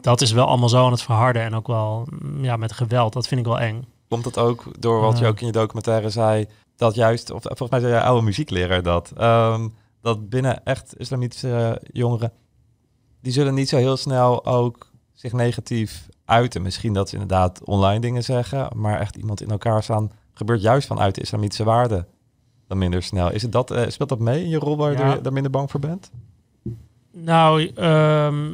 Dat is wel allemaal zo aan het verharden en ook wel mm, ja, met geweld. Dat vind ik wel eng. Komt het ook door wat je ook in je documentaire zei, dat juist, of volgens mij zei je oude muziekleraar dat, ehm, dat binnen echt islamitische jongeren, die zullen niet zo heel snel ook zich negatief uiten. Misschien dat ze inderdaad online dingen zeggen, maar echt iemand in elkaar staan gebeurt juist vanuit de islamitische waarden dan minder snel. Is het dat, eh, speelt dat mee in je rol waar Ja. je daar minder bang voor bent? Nou, ehm,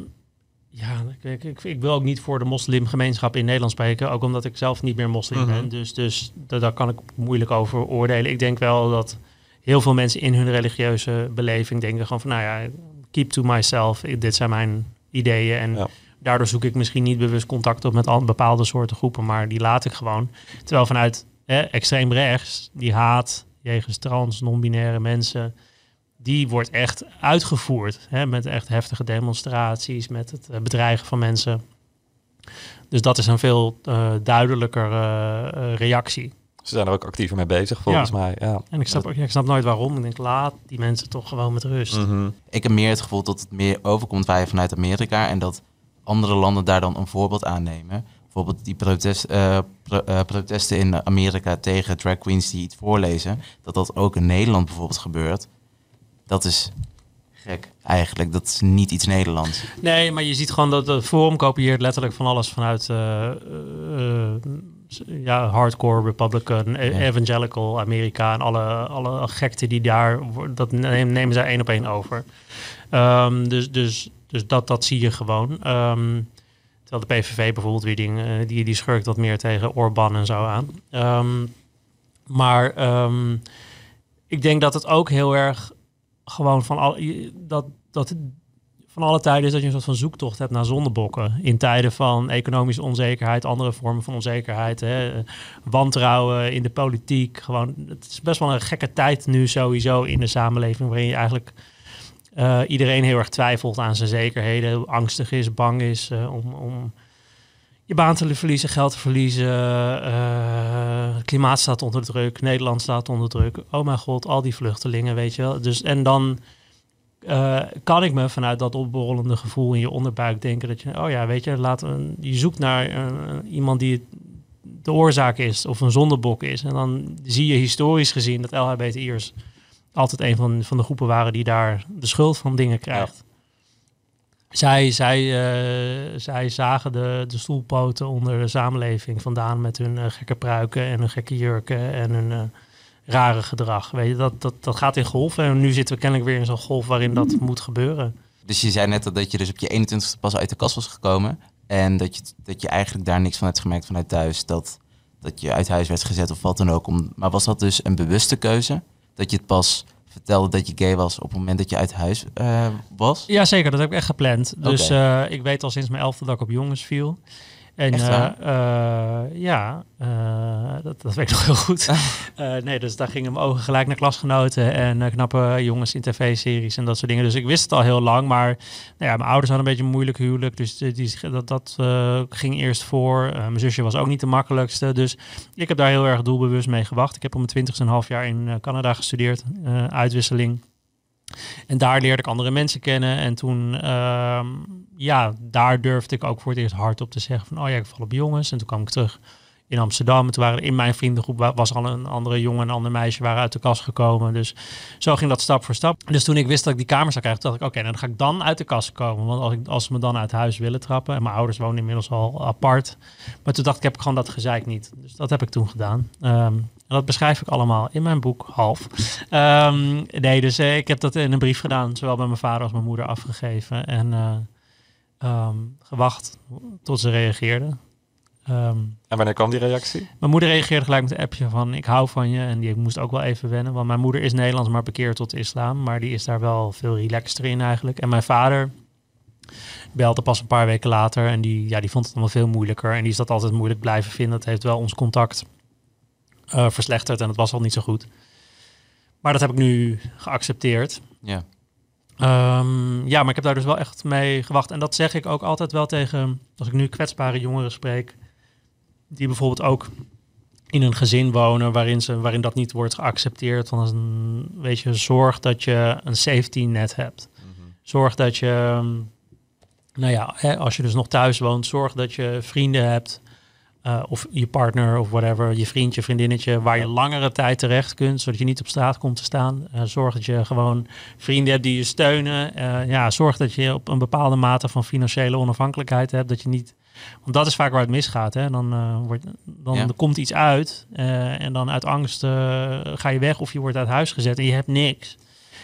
ja, ik, ik, ik wil ook niet voor de moslimgemeenschap in Nederland spreken. Ook omdat ik zelf niet meer moslim Mhm. ben. Dus, dus da- daar kan ik moeilijk over oordelen. Ik denk wel dat heel veel mensen in hun religieuze beleving denken gewoon van... nou ja, keep to myself. Dit zijn mijn ideeën. En Ja. daardoor zoek ik misschien niet bewust contact op met al bepaalde soorten groepen. Maar die laat ik gewoon. Terwijl vanuit extreem rechts, die haat jegens trans, non-binaire mensen die wordt echt uitgevoerd. Hè, met echt heftige demonstraties, met het eh, bedreigen van mensen. Dus dat is een veel eh, duidelijker eh, reactie. Ze zijn er ook actiever mee bezig, volgens mij. Ja. En ik snap, ook- ja, ik snap nooit waarom. Ik denk, laat die mensen toch gewoon met rust. Mhm. Ik heb meer het gevoel dat het meer overkomt wij vanuit Amerika en dat andere landen daar dan een voorbeeld aan nemen. Bijvoorbeeld die protest, pro- protesten in Amerika tegen drag queens die iets voorlezen, dat dat ook in Nederland bijvoorbeeld gebeurt. Dat is gek eigenlijk. Dat is niet iets Nederlands. Nee, maar je ziet gewoon dat de Forum kopieert letterlijk van alles vanuit eh, eh, ja, hardcore Republican, e- Ja. evangelical Amerika en alle, alle gekte die daar, dat nemen, nemen zij één op één over. Ehm, dus dus, dus dat, dat zie je gewoon. Ehm, terwijl de PVV bijvoorbeeld weer dingen, eh, die, die schurkt wat meer tegen Orbán en zo aan. Ehm, maar ik denk dat het ook heel erg gewoon van al dat, dat van alle tijden is dat je een soort van zoektocht hebt naar zondebokken. In tijden van economische onzekerheid, andere vormen van onzekerheid, hè, wantrouwen in de politiek. Gewoon, het is best wel een gekke tijd nu sowieso in de samenleving, waarin je eigenlijk eh, iedereen heel erg twijfelt aan zijn zekerheden, angstig is, bang is eh, om, om je baan te verliezen, geld te verliezen. eh, klimaat staat onder druk, Nederland staat onder druk. Oh mijn god, al die vluchtelingen, weet je wel. Dus, en dan eh, kan ik me vanuit dat opborrelende gevoel in je onderbuik denken dat je, oh ja, weet je, je zoekt naar iemand die de oorzaak is of een zondebok is. En dan zie je historisch gezien dat LHBTI'ers altijd een van, van de groepen waren die daar de schuld van dingen krijgt. Zij, zij, eh, zij zagen de, de stoelpoten onder de samenleving vandaan met hun eh, gekke pruiken en hun gekke jurken en hun eh, rare gedrag. Weet je, dat, dat, dat gaat in golven en nu zitten we kennelijk weer in zo'n golf waarin dat moet gebeuren. Dus je zei net dat je dus op je 21ste pas uit de kast was gekomen. En dat je, dat je eigenlijk daar niks van hebt gemerkt vanuit thuis. Dat, dat je uit huis werd gezet of wat dan ook. Om, maar was dat dus een bewuste keuze? Dat je het pas vertelde dat je gay was op het moment dat je uit huis eh, was? Ja, zeker. Dat heb ik echt gepland. Dus eh, ik weet al sinds mijn elfde dat ik op jongens viel. En eh, eh, ja, eh, dat, dat weet ik nog heel goed. Nee, dus daar gingen mijn ogen gelijk naar klasgenoten en knappe jongens in tv-series en dat soort dingen. Dus ik wist het al heel lang, maar nou ja, mijn ouders hadden een beetje een moeilijk huwelijk, dus die, dat, dat ging eerst voor. Mijn zusje was ook niet de makkelijkste, dus ik heb daar heel erg doelbewust mee gewacht. Ik heb op mijn twintigste een half jaar in Canada gestudeerd, uitwisseling. En daar leerde ik andere mensen kennen. En toen, ehm, ja, daar durfde ik ook voor het eerst hardop te zeggen van, oh ja, ik val op jongens. En toen kwam ik terug in Amsterdam. En toen waren in mijn vriendengroep wa- was al een andere jongen en een ander meisje waren uit de kast gekomen. Dus zo ging dat stap voor stap. Dus toen ik wist dat ik die kamer zou krijgen, dacht ik, oké, nou, dan ga ik dan uit de kast komen. Want als, ik, als ze me dan uit huis willen trappen, en mijn ouders wonen inmiddels al apart. Maar toen dacht ik, heb ik gewoon dat gezeik niet. Dus dat heb ik toen gedaan. Ehm, en dat beschrijf ik allemaal in mijn boek, half. Ehm, nee, dus eh, ik heb dat in een brief gedaan, zowel bij mijn vader als mijn moeder afgegeven. En eh, ehm, gewacht tot ze reageerden. Ehm, En wanneer kwam die reactie? mijn moeder reageerde gelijk met een appje van ik hou van je. En die moest ook wel even wennen. Want mijn moeder is Nederlands, maar bekeerd tot de islam. Maar die is daar wel veel relaxter in eigenlijk. En mijn vader belde pas een paar weken later. En die, ja, die vond het allemaal veel moeilijker. En die is dat altijd moeilijk blijven vinden. Dat heeft wel ons contact verslechterd. En het was al niet zo goed. Maar dat heb ik nu geaccepteerd. Ja. Ehm, ja, maar ik heb daar dus wel echt mee gewacht. En dat zeg ik ook altijd wel tegen, als ik nu kwetsbare jongeren spreek, die bijvoorbeeld ook in een gezin wonen waarin, ze, waarin dat niet wordt geaccepteerd. Een, weet je, zorg dat je een safety net hebt. Zorg dat je, ehm, nou ja, hè, als je dus nog thuis woont, zorg dat je vrienden hebt. Eh, of je partner of whatever, je vriendje, vriendinnetje, waar je langere tijd terecht kunt, zodat je niet op straat komt te staan. Eh, zorg dat je gewoon vrienden hebt die je steunen. Eh, ja, zorg dat je op een bepaalde mate van financiële onafhankelijkheid hebt. Dat je niet. Want dat is vaak waar het misgaat. Hè? Dan, eh, wordt, dan Ja. er komt iets uit. eh, en dan uit angst eh, ga je weg of je wordt uit huis gezet en je hebt niks.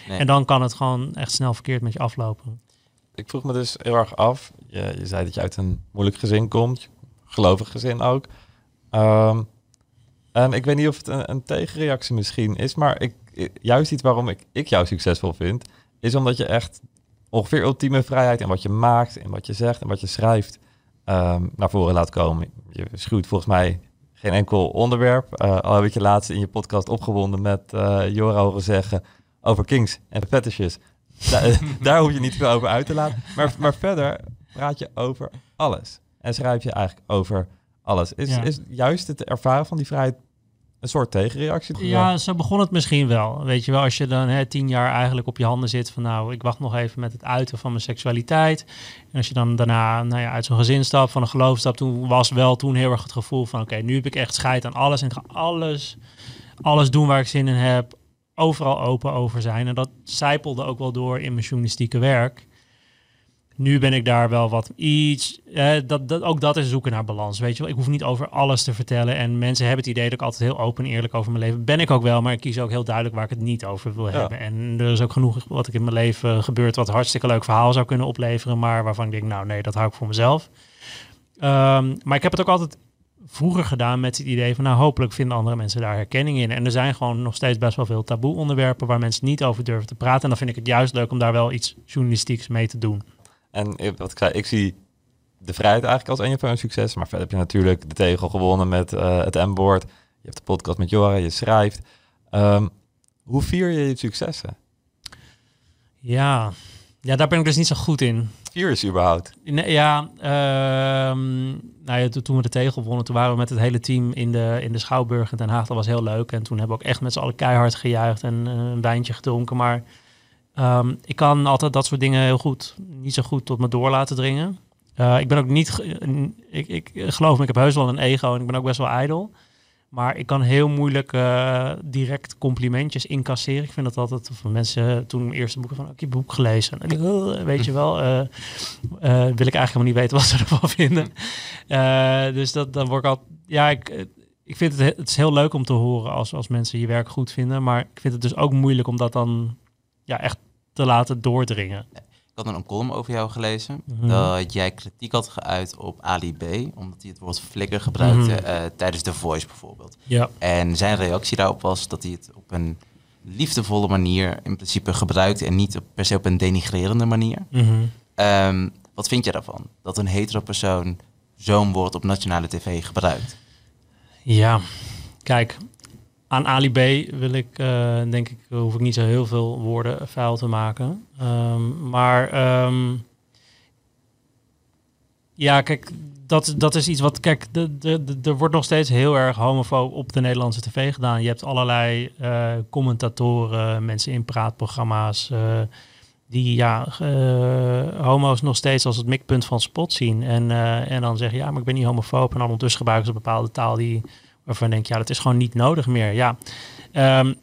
Nee. En dan kan het gewoon echt snel verkeerd met je aflopen. Ik vroeg me dus heel erg af. Je, je zei dat je uit een moeilijk gezin komt. Gelovig gezin ook. Ehm, en ik weet niet of het een, tegenreactie misschien is. Maar ik, juist iets waarom ik, ik jou succesvol vind. Is omdat je echt ongeveer ultieme vrijheid in wat je maakt. In wat je zegt en wat je schrijft. ehm, naar voren laat komen. Je schuwt volgens mij geen enkel onderwerp. Eh, al heb ik je laatst in je podcast opgewonden met eh Jora zeggen over kings en fetishes. Da- daar hoef je niet veel over uit te laten. Maar, maar verder praat je over alles. En schrijf je eigenlijk over alles. Is, Ja. is juist het ervaren van die vrijheid een soort tegenreactie? Ja, zo begon het misschien wel. Weet je wel, als je dan hè, tien jaar eigenlijk op je handen zit van nou, ik wacht nog even met het uiten van mijn seksualiteit. En als je dan daarna nou ja, uit zo'n gezin stapt, van een geloof stapt, toen was wel toen heel erg het gevoel van oké, nu heb ik echt scheid aan alles en ik ga alles, alles doen waar ik zin in heb. Overal open over zijn. En dat zijpelde ook wel door in mijn journalistieke werk. Nu ben ik daar wel wat iets. eh, dat, dat, ook dat is zoeken naar balans. Weet je wel, ik hoef niet over alles te vertellen. En mensen hebben het idee dat ik altijd heel open en eerlijk over mijn leven. Ben ik ook wel, maar ik kies ook heel duidelijk waar ik het niet over wil Ja. hebben. En er is ook genoeg wat ik in mijn leven gebeurt. wat hartstikke leuk verhaal zou kunnen opleveren. Maar waarvan ik denk, nou nee, dat hou ik voor mezelf. Ehm, maar ik heb het ook altijd vroeger gedaan met het idee van, nou hopelijk vinden andere mensen daar herkenning in. En er zijn gewoon nog steeds best wel veel taboe onderwerpen waar mensen niet over durven te praten. En dan vind ik het juist leuk om daar wel iets journalistieks mee te doen. En ik- wat ik zei, ik zie de vrijheid eigenlijk als een van hun successen. Maar verder heb je natuurlijk de tegel gewonnen met eh, het M-woord. Je hebt de podcast met Joran, je schrijft. Ehm, hoe vier je je successen? Ja. ja, daar ben ik dus niet zo goed in. Vier is überhaupt. Nee, ja, ehm, nou ja, to- toen we de tegel wonnen, toen waren we met het hele team in de, in de Schouwburg in Den Haag. Dat was heel leuk. En toen hebben we ook echt met z'n allen keihard gejuicht en eh, een wijntje gedronken. Maar ehm, ik kan altijd dat soort dingen heel goed, niet zo goed tot me door laten dringen. Eh, ik ben ook niet, ik, ik geloof me, ik heb heus wel een ego en ik ben ook best wel ijdel. Maar ik kan heel moeilijk eh, direct complimentjes incasseren. Ik vind dat altijd, of mensen eh, toen mijn eerste boeken van, ik je boek gelezen. En ik, "Oh, weet je wel, eh, eh, wil ik eigenlijk helemaal niet weten wat ze ervan vinden. Eh, dus dat, dan word ik al, ja, ik, eh, ik vind het, he- het is heel leuk om te horen als, als mensen je werk goed vinden. Maar ik vind het dus ook moeilijk om dat dan ja, echt te laten doordringen. Ik had een column over jou gelezen. Mhm. Dat jij kritiek had geuit op Ali B. Omdat hij het woord flikker gebruikte Mhm. eh, tijdens The Voice bijvoorbeeld. Ja. En zijn reactie daarop was dat hij het op een liefdevolle manier in principe gebruikte. En niet op, per se op een denigrerende manier. Mhm. Ehm, wat vind je daarvan? Dat een hetero persoon zo'n woord op nationale tv gebruikt? Ja, kijk, aan Ali B wil ik, eh, denk ik, hoef ik niet zo heel veel woorden vuil te maken. Ehm, maar ehm, ja, kijk, dat, dat is iets wat, kijk, er wordt nog steeds heel erg homofoob op de Nederlandse tv gedaan. Je hebt allerlei eh, commentatoren, mensen in praatprogramma's, eh, die ja, homo's nog steeds als het mikpunt van spot zien. En, en dan zeggen, ja, maar ik ben niet homofoob. En dan ondertussen gebruiken ze een bepaalde taal die, waarvan je denkt, ja, dat is gewoon niet nodig meer. Ja, Ehm,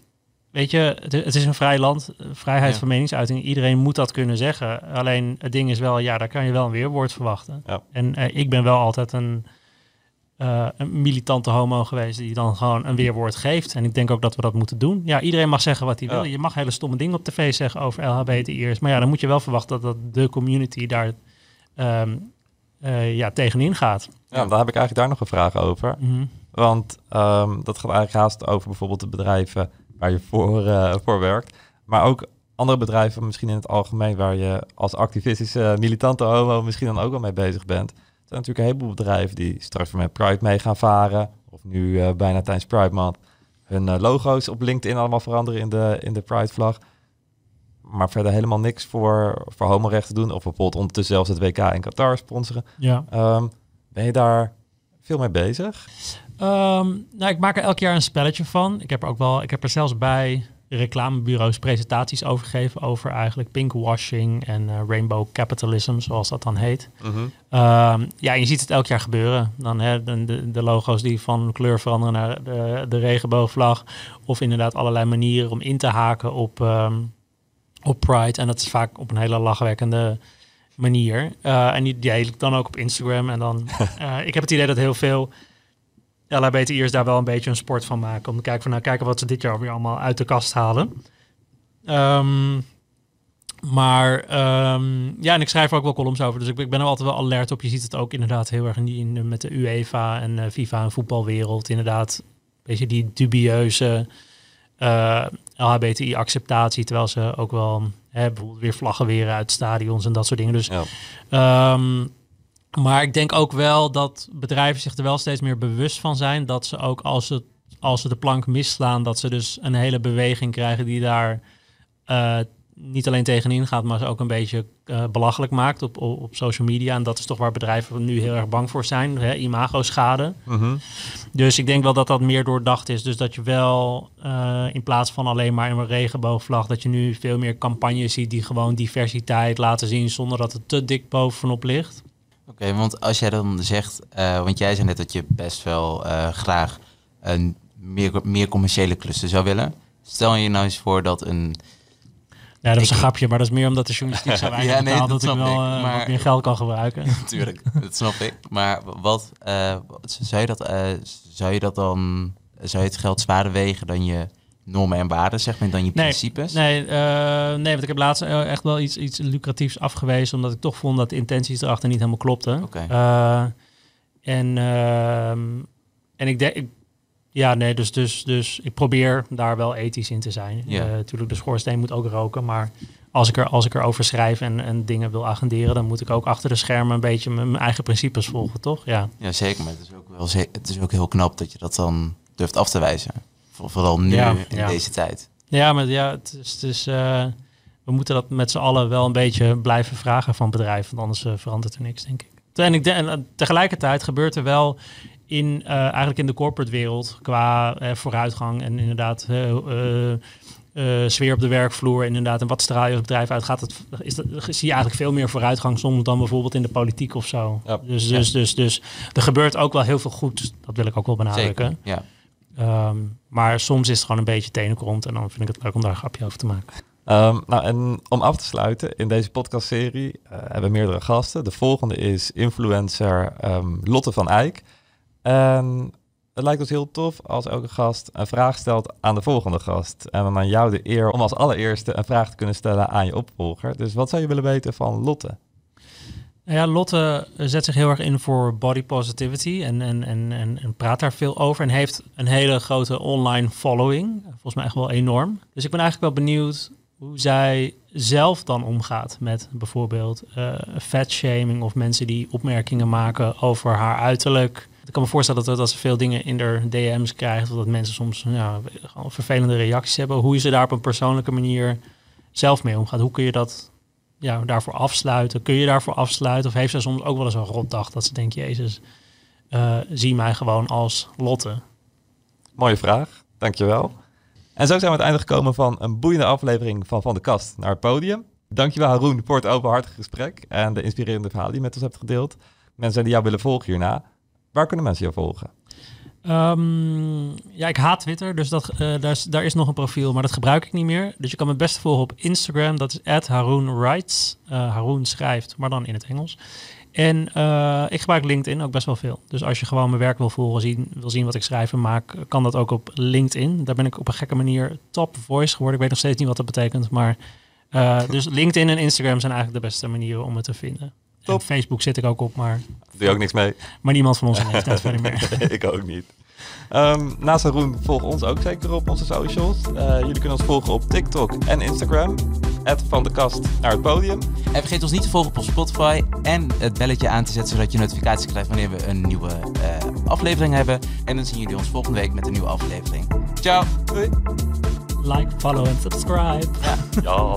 weet je, het, het is een vrij land, eh, vrijheid Ja. van meningsuiting. Iedereen moet dat kunnen zeggen. Alleen het ding is wel, ja, daar kan je wel een weerwoord verwachten. Ja. En eh, ik ben wel altijd een, eh, een militante homo geweest die dan gewoon een weerwoord geeft. En ik denk ook dat we dat moeten doen. Ja, iedereen mag zeggen wat hij Ja. wil. Je mag hele stomme dingen op tv zeggen over LHBTI'ers. Maar ja, dan moet je wel verwachten dat, dat de community daar ehm, eh, ja, tegenin gaat. Ja, dan heb ik eigenlijk daar nog een vraag over. Mhm. Want ehm, dat gaat eigenlijk haast over bijvoorbeeld de bedrijven waar je voor, eh, voor werkt. Maar ook andere bedrijven misschien in het algemeen waar je als activistische militante homo misschien dan ook wel mee bezig bent. Er zijn natuurlijk een heleboel bedrijven die straks met Pride mee gaan varen. Of nu eh, bijna tijdens Pride Month hun eh, logo's op LinkedIn allemaal veranderen in de, in de Pride vlag. Maar verder helemaal niks voor, voor homorechten doen. Of bijvoorbeeld ondertussen zelfs het WK in Qatar sponsoren. Ja. Ehm, ben je daar veel mee bezig? Ehm, nou, ik maak er elk jaar een spelletje van. Ik heb er ook wel, ik heb er zelfs bij reclamebureaus presentaties over gegeven over eigenlijk pinkwashing en eh, rainbow capitalism, zoals dat dan heet. Ehm, ja, je ziet het elk jaar gebeuren. Dan hè, de, de, de logo's die van kleur veranderen naar de, de regenboogvlag. Of inderdaad allerlei manieren om in te haken op, ehm, op Pride. En dat is vaak op een hele lachwekkende manier. Eh, en die deel ik dan ook op Instagram. En dan, eh, ik heb het idee dat heel veel LHBTI'ers daar wel een beetje een sport van maken. Om te kijken van, nou, kijken wat ze dit jaar weer allemaal uit de kast halen. Ehm, maar ehm, ja, en ik schrijf er ook wel columns over. Dus ik, ik ben er altijd wel alert op. Je ziet het ook inderdaad heel erg in, die, in, met de UEFA en eh, FIFA en voetbalwereld. Inderdaad, een beetje die dubieuze eh, LHBTI-acceptatie. Terwijl ze ook wel hè, bijvoorbeeld weer vlaggen weer uit stadions en dat soort dingen. Dus Ja. Ehm, maar ik denk ook wel dat bedrijven zich er wel steeds meer bewust van zijn dat ze ook als ze, als ze de plank misslaan, dat ze dus een hele beweging krijgen die daar eh, niet alleen tegenin gaat, maar ze ook een beetje eh, belachelijk maakt op, op, op social media. En dat is toch waar bedrijven nu heel erg bang voor zijn, hè, imago-schade. Mhm. Dus ik denk wel dat dat meer doordacht is. Dus dat je wel eh, in plaats van alleen maar een regenboogvlag, dat je nu veel meer campagnes ziet die gewoon diversiteit laten zien zonder dat het te dik bovenop ligt. Oké, want als jij dan zegt, eh, want jij zei net dat je best wel eh, graag een meer, meer commerciële klussen zou willen. Stel je nou eens voor dat een Ja, dat is een grapje, maar dat is meer omdat de journalistiek zo weinig Ja, nee, betaalt dat dat, ik wel ik, eh, maar- wat meer geld kan gebruiken. Natuurlijk, dat snap ik. Maar wat zou je dat, zou je dat dan, zou je het geld zwaarder wegen dan je normen en waarden, zeg maar, dan je Nee, principes? Nee, eh, nee, want ik heb laatst eh, echt wel iets, iets lucratiefs afgewezen, omdat ik toch vond dat de intenties erachter niet helemaal klopten. Oké. Eh, en, ehm, en ik denk, ja, nee, dus, dus, dus ik probeer daar wel ethisch in te zijn. Ja. Natuurlijk, de schoorsteen moet ook roken, maar als ik er, als ik erover schrijf en, en dingen wil agenderen, dan moet ik ook achter de schermen een beetje mijn, eigen principes volgen, toch? Ja. Ja, zeker. Maar het is, ook wel het is ook heel knap dat je dat dan durft af te wijzen. Voor- Vooral nu Ja, in ja. deze tijd. Ja, maar ja, het is, het is, eh, we moeten dat met z'n allen wel een beetje blijven vragen van bedrijven, want anders eh, verandert er niks, denk ik. En, ik denk, en, eh, tegelijkertijd gebeurt er wel in, eigenlijk in de corporate wereld qua vooruitgang en inderdaad sfeer op de werkvloer, inderdaad, en wat straal je als bedrijf uit, gaat het, is dat, zie je eigenlijk veel meer vooruitgang soms dan bijvoorbeeld in de politiek of zo. Ja. Dus, dus, dus, dus er gebeurt ook wel heel veel goed, dat wil ik ook wel benadrukken. Zeker, ja. Ehm, maar soms is het gewoon een beetje tenenkront en dan vind ik het leuk om daar een grapje over te maken. Ehm, nou, en om af te sluiten, in deze podcastserie eh, hebben we meerdere gasten. De volgende is influencer ehm, Lotte van Eyck. En het lijkt ons heel tof als elke gast een vraag stelt aan de volgende gast. En dan aan jou de eer om als allereerste een vraag te kunnen stellen aan je opvolger. Dus wat zou je willen weten van Lotte? Nou Ja, Lotte zet zich heel erg in voor body positivity en, en, en, en, praat daar veel over. En heeft een hele grote online following. Volgens mij echt wel enorm. Dus ik ben eigenlijk wel benieuwd hoe zij zelf dan omgaat met bijvoorbeeld eh fatshaming of mensen die opmerkingen maken over haar uiterlijk. Ik kan me voorstellen dat, dat ze veel dingen in de DM's krijgt, of dat mensen soms ja, vervelende reacties hebben. Hoe ze daar op een persoonlijke manier zelf mee omgaat. Hoe kun je dat ja, daarvoor afsluiten? Kun je daarvoor afsluiten? Of heeft ze soms ook wel eens een rotdag dat ze denkt, Jezus, eh, zie mij gewoon als Lotte. Mooie vraag, dankjewel. En zo zijn we aan het einde gekomen van een boeiende aflevering van Van de Kast naar het podium. Dankjewel Haroon voor het openhartige gesprek en de inspirerende verhalen die je met ons hebt gedeeld. Mensen die jou willen volgen hierna, waar kunnen mensen jou volgen? Ehm, ja, ik haat Twitter, dus dat, eh, daar, is, daar is nog een profiel, maar dat gebruik ik niet meer. Dus je kan me best volgen op Instagram, dat is @haroonwrites. Eh Haroon schrijft, maar dan in het Engels. En eh, ik gebruik LinkedIn ook best wel veel. Dus als je gewoon mijn werk wil volgen, zien, wil zien wat ik schrijf en maak, kan dat ook op LinkedIn. Daar ben ik op een gekke manier top voice geworden. Ik weet nog steeds niet wat dat betekent, maar dus LinkedIn en Instagram zijn eigenlijk de beste manieren om het te vinden. Top. En Facebook zit ik ook op, maar, Doe je ook niks mee? maar niemand van ons heeft dat verder meer. ik ook niet. Ehm, naast Haroon, volg ons ook zeker op onze socials. Eh, jullie kunnen ons volgen op TikTok en Instagram. van de kast naar het podium. En vergeet ons niet te volgen op Spotify en het belletje aan te zetten zodat je notificaties krijgt wanneer we een nieuwe eh, aflevering hebben. En dan zien jullie ons volgende week met een nieuwe aflevering. Ciao! Doei. Like, follow en subscribe. Ja.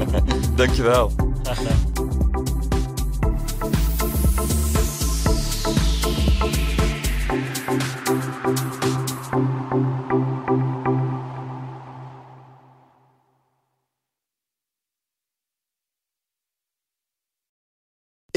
Dankjewel. Graag gedaan.